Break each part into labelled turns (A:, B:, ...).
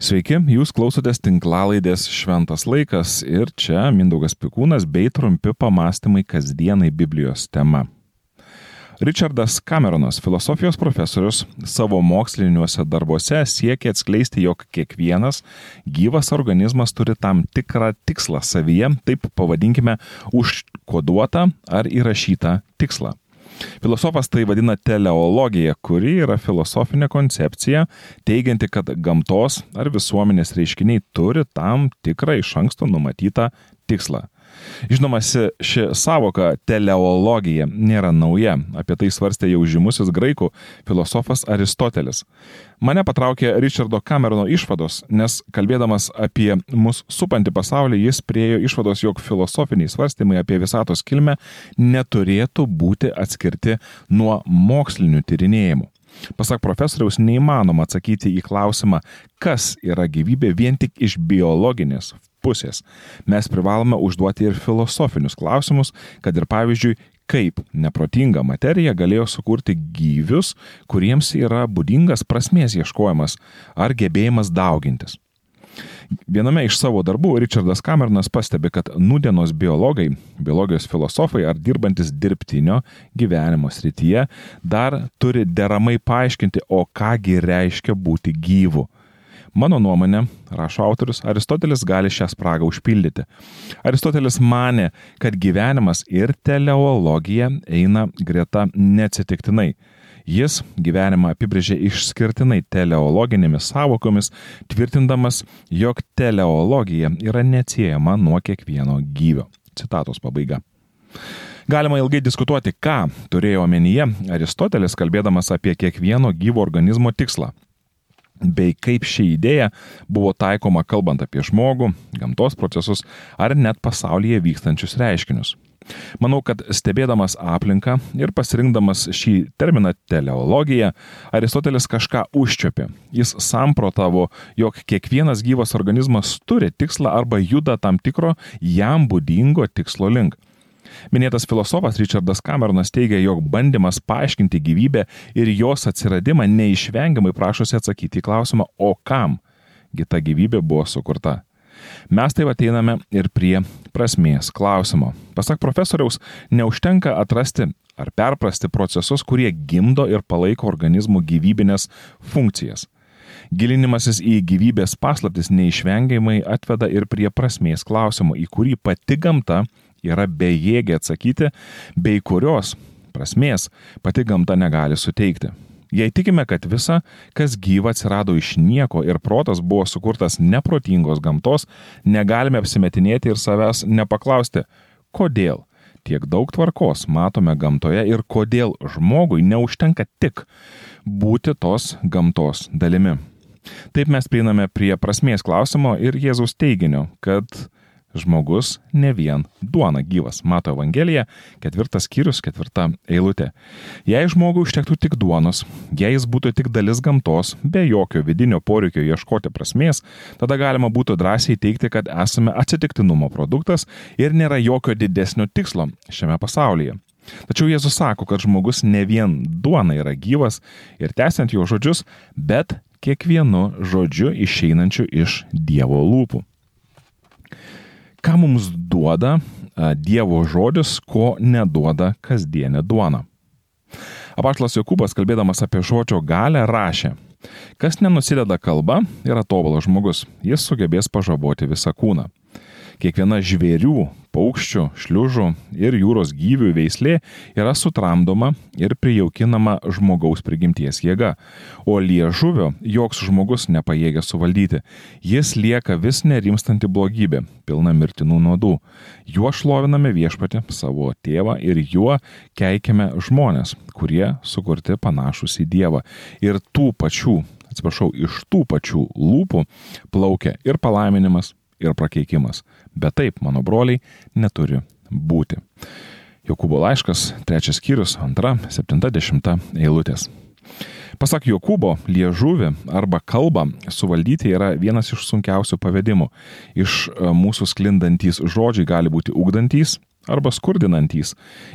A: Sveiki, jūs klausotės tinklalaidės Šventas laikas ir čia Mindaugas Pikūnas bei trumpi pamastymai kasdienai Biblijos tema. Richardas Cameronas, filosofijos profesorius, savo moksliniuose darbuose siekia atskleisti, jog kiekvienas gyvas organizmas turi tam tikrą tikslą savyje, taip pavadinkime, užkoduotą ar įrašytą tikslą. Filosofas tai vadina teleologija, kuri yra filosofinė koncepcija, teigianti, kad gamtos ar visuomenės reiškiniai turi tam tikrą iš anksto numatytą tikslą. Žinoma, ši savoka teleologija nėra nauja, apie tai svarstė jau žymusis graikų filosofas Aristotelis. Mane patraukė Richardo Camerono išvados, nes kalbėdamas apie mus supantį pasaulį, jis priejo išvados, jog filosofiniai svarstymai apie visatos kilmę neturėtų būti atskirti nuo mokslinių tyrinėjimų. Pasak profesoriaus, neįmanoma atsakyti į klausimą, kas yra gyvybė vien tik iš biologinės pusės. Mes privalome užduoti ir filosofinius klausimus, kad ir pavyzdžiui, kaip neprotinga materija galėjo sukurti gyvius, kuriems yra būdingas prasmės ieškojimas ar gebėjimas daugintis. Viename iš savo darbų Richardas Cameronas pastebi, kad nudienos biologai, biologijos filosofai ar dirbantis dirbtinio gyvenimo srityje dar turi deramai paaiškinti, o kągi reiškia būti gyvu Mano nuomonė, rašo autorius, Aristotelis gali šią spragą užpildyti. Aristotelis mane, kad gyvenimas ir teleologija eina greta neatsitiktinai. Jis gyvenimą apibrėžė išskirtinai teleologinėmis savokomis, tvirtindamas, jog teleologija yra neatsiejama nuo kiekvieno gyvio. Citatos pabaiga. Galima ilgai diskutuoti, ką turėjo omenyje Aristotelis kalbėdamas apie kiekvieno gyvo organizmo tikslą bei kaip ši idėja buvo taikoma kalbant apie žmogų, gamtos procesus ar net pasaulyje vykstančius reiškinius. Manau, kad stebėdamas aplinką ir pasirinkdamas šį terminą teleologija, Aristotelis kažką užčiopė. Jis samprotavo, jog kiekvienas gyvas organizmas turi tikslą arba juda tam tikro jam būdingo tikslo link. Minėtas filosofas Richardas Cameronas teigia, jog bandymas paaiškinti gyvybę ir jos atsiradimą neišvengiamai prašosi atsakyti į klausimą, o kam gi ta gyvybė buvo sukurta. Mes taip ateiname ir prie prasmės klausimo. Pasak profesoriaus, neužtenka atrasti ar perprasti procesus, kurie gimdo ir palaiko organizmų gyvybinės funkcijas. Gilinimasis į gyvybės paslaptis neišvengiamai atveda ir prie prasmės klausimo, į kurį pati gamta yra bejėgė atsakyti, bei kurios prasmės pati gamta negali suteikti. Jei tikime, kad visa, kas gyva atsirado iš nieko ir protas buvo sukurtas neprotingos gamtos, negalime apsimetinėti ir savęs nepaklausti, kodėl tiek daug tvarkos matome gamtoje ir kodėl žmogui neužtenka tik būti tos gamtos dalimi. Taip mes prieiname prie prasmės klausimo ir Jėzaus teiginio, kad žmogus ne vien duona gyvas. Mato Evangelija, ketvirtas skyrius, ketvirta eilutė. Jei žmogui užtektų tik duonos, jei jis būtų tik dalis gamtos, be jokio vidinio poreikio ieškoti prasmės, tada galima būtų drąsiai teikti, kad esame atsitiktinumo produktas ir nėra jokio didesnio tikslo šiame pasaulyje. Tačiau Jėzus sako, kad žmogus ne vien duona yra gyvas ir tęsiant jo žodžius, bet kiekvienu žodžiu išeinančiu iš Dievo lūpų ką mums duoda Dievo žodis, ko neduoda kasdienė duona. Apaštlas Jokūbas, kalbėdamas apie žodžio galę, rašė, kas nenusideda kalba, yra tobulas žmogus, jis sugebės pažaboti visą kūną. Kiekviena žvėrių, paukščių, šliužų ir jūros gyvių veislė yra sutramdoma ir prijaukinama žmogaus prigimties jėga, o liežuvio joks žmogus nepajėgia suvaldyti. Jis lieka vis nerimstanti blogybė, pilna mirtinų nuodų. Juo šloviname viešpatį, savo tėvą ir juo keikiame žmonės, kurie sukurti panašus į Dievą. Ir tų pačių atsiprašau, iš tų pačių lūpų plaukia ir palaiminimas, ir prakeikimas. Bet taip, mano broliai, neturi būti. Jokūbo laiškas, trečias skyrius, antra, septinta, dešimta eilutės. Pasak Jokūbo, liežuvį arba kalbą suvaldyti yra vienas iš sunkiausių pavedimų. Iš e, mūsų sklindantys žodžiai gali būti ugdantys arba skurdinantys,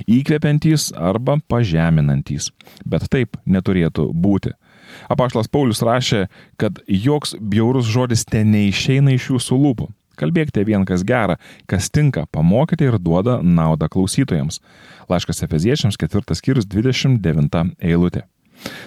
A: įkvepiantys arba pažeminantys. Bet taip neturėtų būti. Apaštalas Paulius rašė, kad joks bjaurus žodis ten neišeina iš jūsų lūpų. Kalbėkite vien kas gera, kas tinka, pamokite ir duoda naudą klausytojams. Laiškas Efeziečiams 4 skyrius 29 eilutė.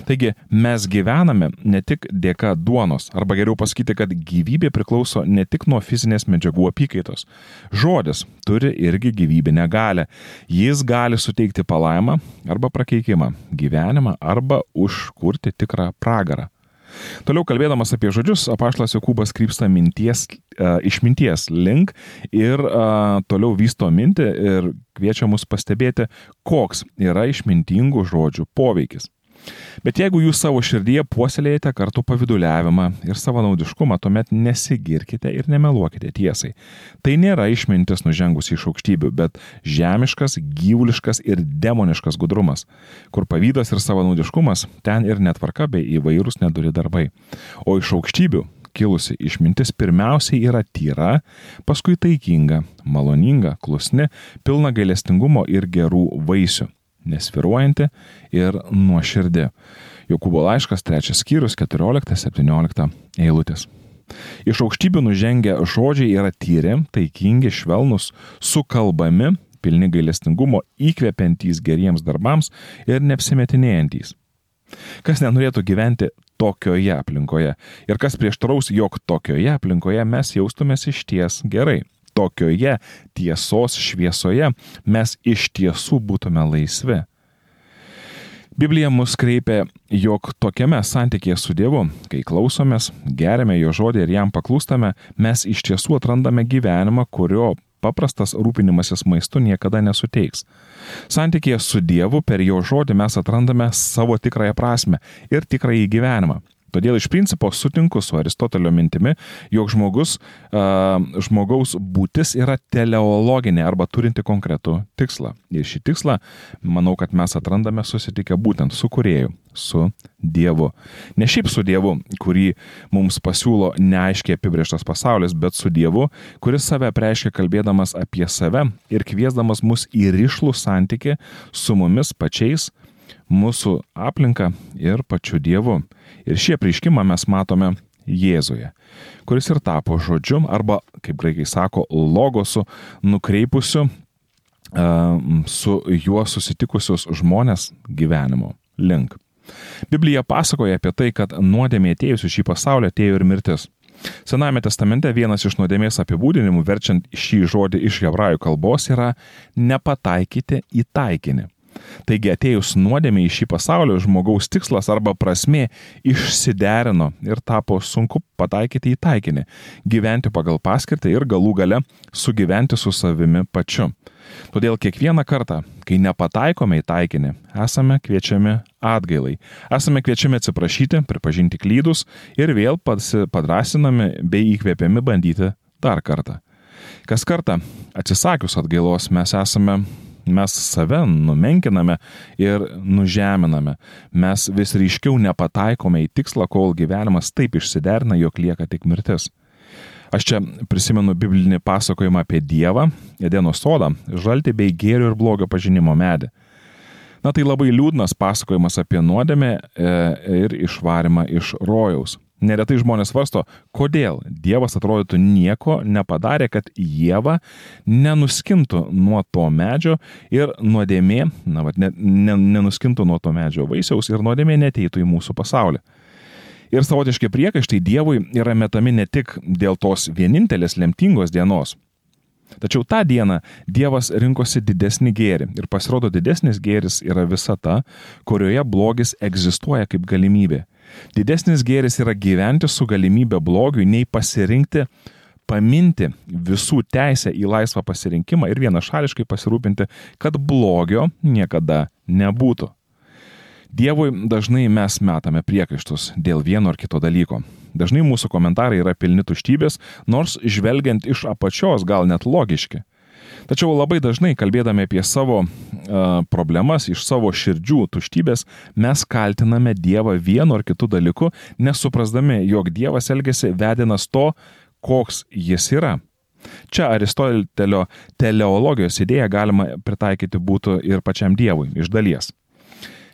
A: Taigi mes gyvename ne tik dėka duonos, arba geriau pasakyti, kad gyvybė priklauso ne tik nuo fizinės medžiagų apykaitos. Žodis turi irgi gyvybinę galę. Jis gali suteikti palaimą arba prakeikimą, gyvenimą arba užkurti tikrą pragarą. Toliau kalbėdamas apie žodžius, apaštlas Jokūbas krypsta minties, uh, išminties link ir uh, toliau vysto mintį ir kviečia mus pastebėti, koks yra išmintingų žodžių poveikis. Bet jeigu jūs savo širdyje puoselėjate kartu paviduliavimą ir savanaudiškumą, tuomet nesigirkite ir nemeluokite tiesai. Tai nėra išmintis nužengus iš aukštybių, bet žemiškas, gyvuliškas ir demoniškas gudrumas, kur pavydas ir savanaudiškumas ten ir netvarka bei įvairūs neduri darbai. O iš aukštybių kilusi išmintis pirmiausiai yra tyra, paskui taikinga, maloninga, klusni, pilna gailestingumo ir gerų vaisių nesviruojanti ir nuoširdė. Jokūbo laiškas, trečias skyrius, 14-17 eilutės. Iš aukštybių nužengę žodžiai yra tyri, taikingi, švelnus, sukalbami, pilni gailestingumo, įkvepiantys geriems darbams ir neapsimetinėjantys. Kas nenorėtų gyventi tokioje aplinkoje ir kas prieštraus, jog tokioje aplinkoje mes jaustumės iš ties gerai tokioje tiesos šviesoje mes iš tiesų būtume laisvi. Biblija mus kreipia, jog tokiame santykėje su Dievu, kai klausomės, geriame jo žodį ir jam paklūstame, mes iš tiesų atrandame gyvenimą, kurio paprastas rūpinimasis maistu niekada nesuteiks. Santykėje su Dievu per jo žodį mes atrandame savo tikrąją prasme ir tikrąjį gyvenimą. Todėl iš principo sutinku su Aristotelio mintimi, jog žmogus, uh, žmogaus būtis yra teleologinė arba turinti konkretų tikslą. Ir šį tikslą, manau, kad mes atrandame susitikę būtent su kurėju, su Dievu. Ne šiaip su Dievu, kurį mums pasiūlo neaiškiai apibrieštas pasaulis, bet su Dievu, kuris save preiškia kalbėdamas apie save ir kviesdamas mus į ryšlų santyki su mumis pačiais, mūsų aplinką ir pačiu Dievu. Ir šį prieškimą mes matome Jėzuje, kuris ir tapo žodžiu arba, kaip graikai sako, logosu, nukreipusiu su juo susitikusius žmonės gyvenimo link. Biblija pasakoja apie tai, kad nuodėmė atėjusi šį pasaulį atėjo ir mirtis. Sename testamente vienas iš nuodėmės apibūdinimų, verčiant šį žodį iš hebrajų kalbos, yra nepataikyti į taikinį. Taigi atėjus nuodėmė į šį pasaulį, žmogaus tikslas arba prasme išsiderino ir tapo sunku pataikyti į taikinį, gyventi pagal paskirtį ir galų gale sugyventi su savimi pačiu. Todėl kiekvieną kartą, kai nepataikome į taikinį, esame kviečiami atgailai. Esame kviečiami atsiprašyti, pripažinti klydus ir vėl padrasinami bei įkvėpiami bandyti dar kartą. Kas kartą atsisakius atgailos mes esame Mes save numenkiname ir nužeminame. Mes vis ryškiau nepataikome į tikslą, kol gyvenimas taip išsiderina, jog lieka tik mirtis. Aš čia prisimenu biblinį pasakojimą apie Dievą, Edeno sodą, žaltį bei gėrio ir blogio pažinimo medį. Na tai labai liūdnas pasakojimas apie nuodėmę e, ir išvarimą iš rojaus. Neretai žmonės svarsto, kodėl Dievas atrodytų nieko nepadarė, kad Jėva nenuskintų nuo to medžio ir nuodėmė, na, vat, ne, ne, nenuskintų nuo to medžio vaisiaus ir nuodėmė neteitų į mūsų pasaulį. Ir savotiški priekaištai Dievui yra metami ne tik dėl tos vienintelės lemtingos dienos. Tačiau tą dieną Dievas rinkosi didesnį gėrį ir pasirodo didesnis gėris yra visata, kurioje blogis egzistuoja kaip galimybė Didesnis gėris yra gyventi su galimybė blogiui, nei pasirinkti, paminti visų teisę į laisvą pasirinkimą ir vienašališkai pasirūpinti, kad blogio niekada nebūtų. Dievui dažnai mes metame priekaištus dėl vieno ar kito dalyko. Dažnai mūsų komentarai yra pilni tuštybės, nors žvelgiant iš apačios gal net logiški. Tačiau labai dažnai, kalbėdami apie savo uh, problemas, iš savo širdžių tuštybės, mes kaltiname Dievą vienu ar kitu dalyku, nesuprasdami, jog Dievas elgesi vedinas to, koks jis yra. Čia Aristotelio teleologijos idėją galima pritaikyti būtų ir pačiam Dievui iš dalies.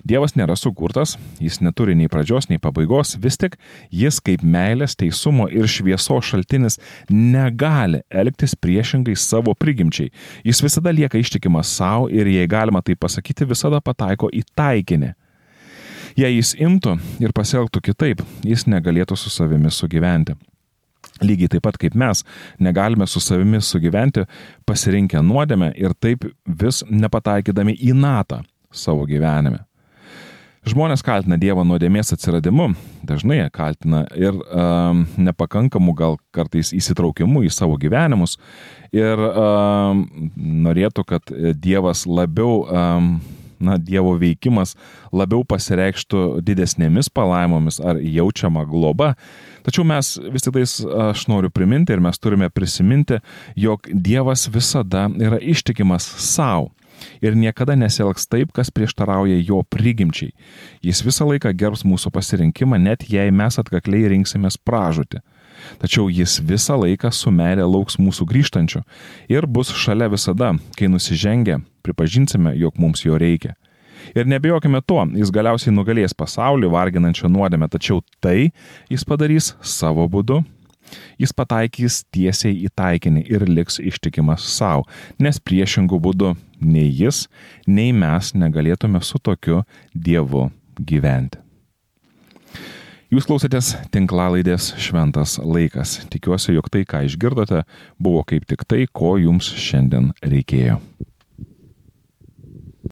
A: Dievas nėra sukurtas, jis neturi nei pradžios, nei pabaigos, vis tik jis kaip meilės, teisumo ir šviesos šaltinis negali elgtis priešingai savo prigimčiai. Jis visada lieka ištikimas savo ir, jei galima tai pasakyti, visada pataiko į taikinį. Jei jis imtų ir pasielgtų kitaip, jis negalėtų su savimi sugyventi. Lygiai taip pat kaip mes negalime su savimi sugyventi pasirinkę nuodėmę ir taip vis nepataikydami į natą savo gyvenime. Žmonės kaltina Dievą nuodėmės atsiradimu, dažnai kaltina ir um, nepakankamu gal kartais įsitraukimu į savo gyvenimus. Ir um, norėtų, kad Dievas labiau um, na, Dievo veikimas labiau pasireikštų didesnėmis palaimomis ar jaučiama globa. Tačiau mes vis tik tais, aš noriu priminti ir mes turime prisiminti, jog Dievas visada yra ištikimas savo ir niekada nesielgs taip, kas prieštarauja jo prigimčiai. Jis visą laiką gerbs mūsų pasirinkimą, net jei mes atkakliai rinksimės pražūti. Tačiau jis visą laiką su meilė lauks mūsų grįžtančių ir bus šalia visada, kai nusižengia, pripažinsime, jog mums jo reikia. Ir nebejokime to, jis galiausiai nugalės pasaulį varginančią nuodėmę, tačiau tai jis padarys savo būdu jis pataikys tiesiai į taikinį ir liks ištikimas savo, nes priešingų būdų nei jis, nei mes negalėtume su tokiu Dievu gyventi. Jūs klausėtės tinklalaidės Šventas laikas. Tikiuosi, jog tai, ką išgirdote, buvo kaip tik tai, ko jums šiandien reikėjo.